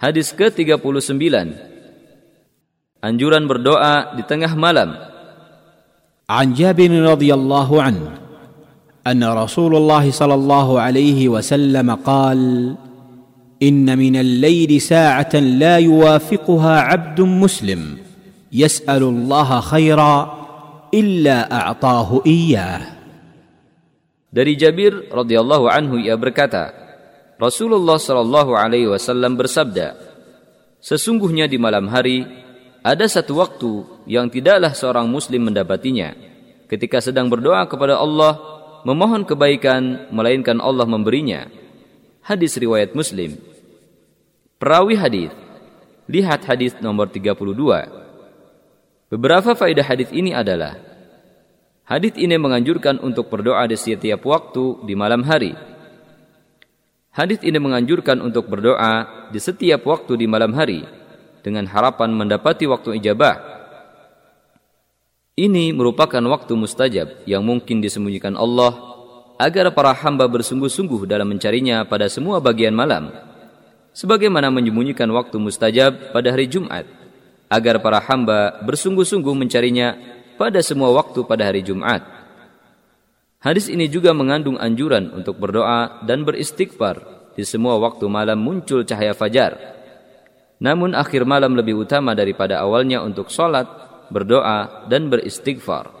Hadis ke-39. Anjuran berdoa di tengah malam. عن جابر رضي الله عنه ان رسول الله صلى الله عليه وسلم قال ان من الليل ساعه لا يوافقها عبد مسلم يسال الله خيرا الا اعطاه اياه Dari Jabir radhiyallahu anhu ia berkata, Rasulullah shallallahu alaihi wasallam bersabda, Sesungguhnya di malam hari ada satu waktu yang tidaklah seorang muslim mendapatinya ketika sedang berdoa kepada Allah memohon kebaikan melainkan Allah memberinya. Hadis riwayat Muslim. Perawi hadis. Lihat hadis nomor 32. Beberapa faedah hadis ini adalah Hadis ini menganjurkan untuk berdoa di setiap waktu di malam hari. Hadis ini menganjurkan untuk berdoa di setiap waktu di malam hari dengan harapan mendapati waktu ijabah. Ini merupakan waktu mustajab yang mungkin disembunyikan Allah agar para hamba bersungguh-sungguh dalam mencarinya pada semua bagian malam. Sebagaimana menyembunyikan waktu mustajab pada hari Jumat agar para hamba bersungguh-sungguh mencarinya pada semua waktu pada hari Jumat. Hadis ini juga mengandung anjuran untuk berdoa dan beristighfar di semua waktu malam muncul cahaya fajar namun akhir malam lebih utama daripada awalnya untuk sholat, berdoa, dan beristighfar.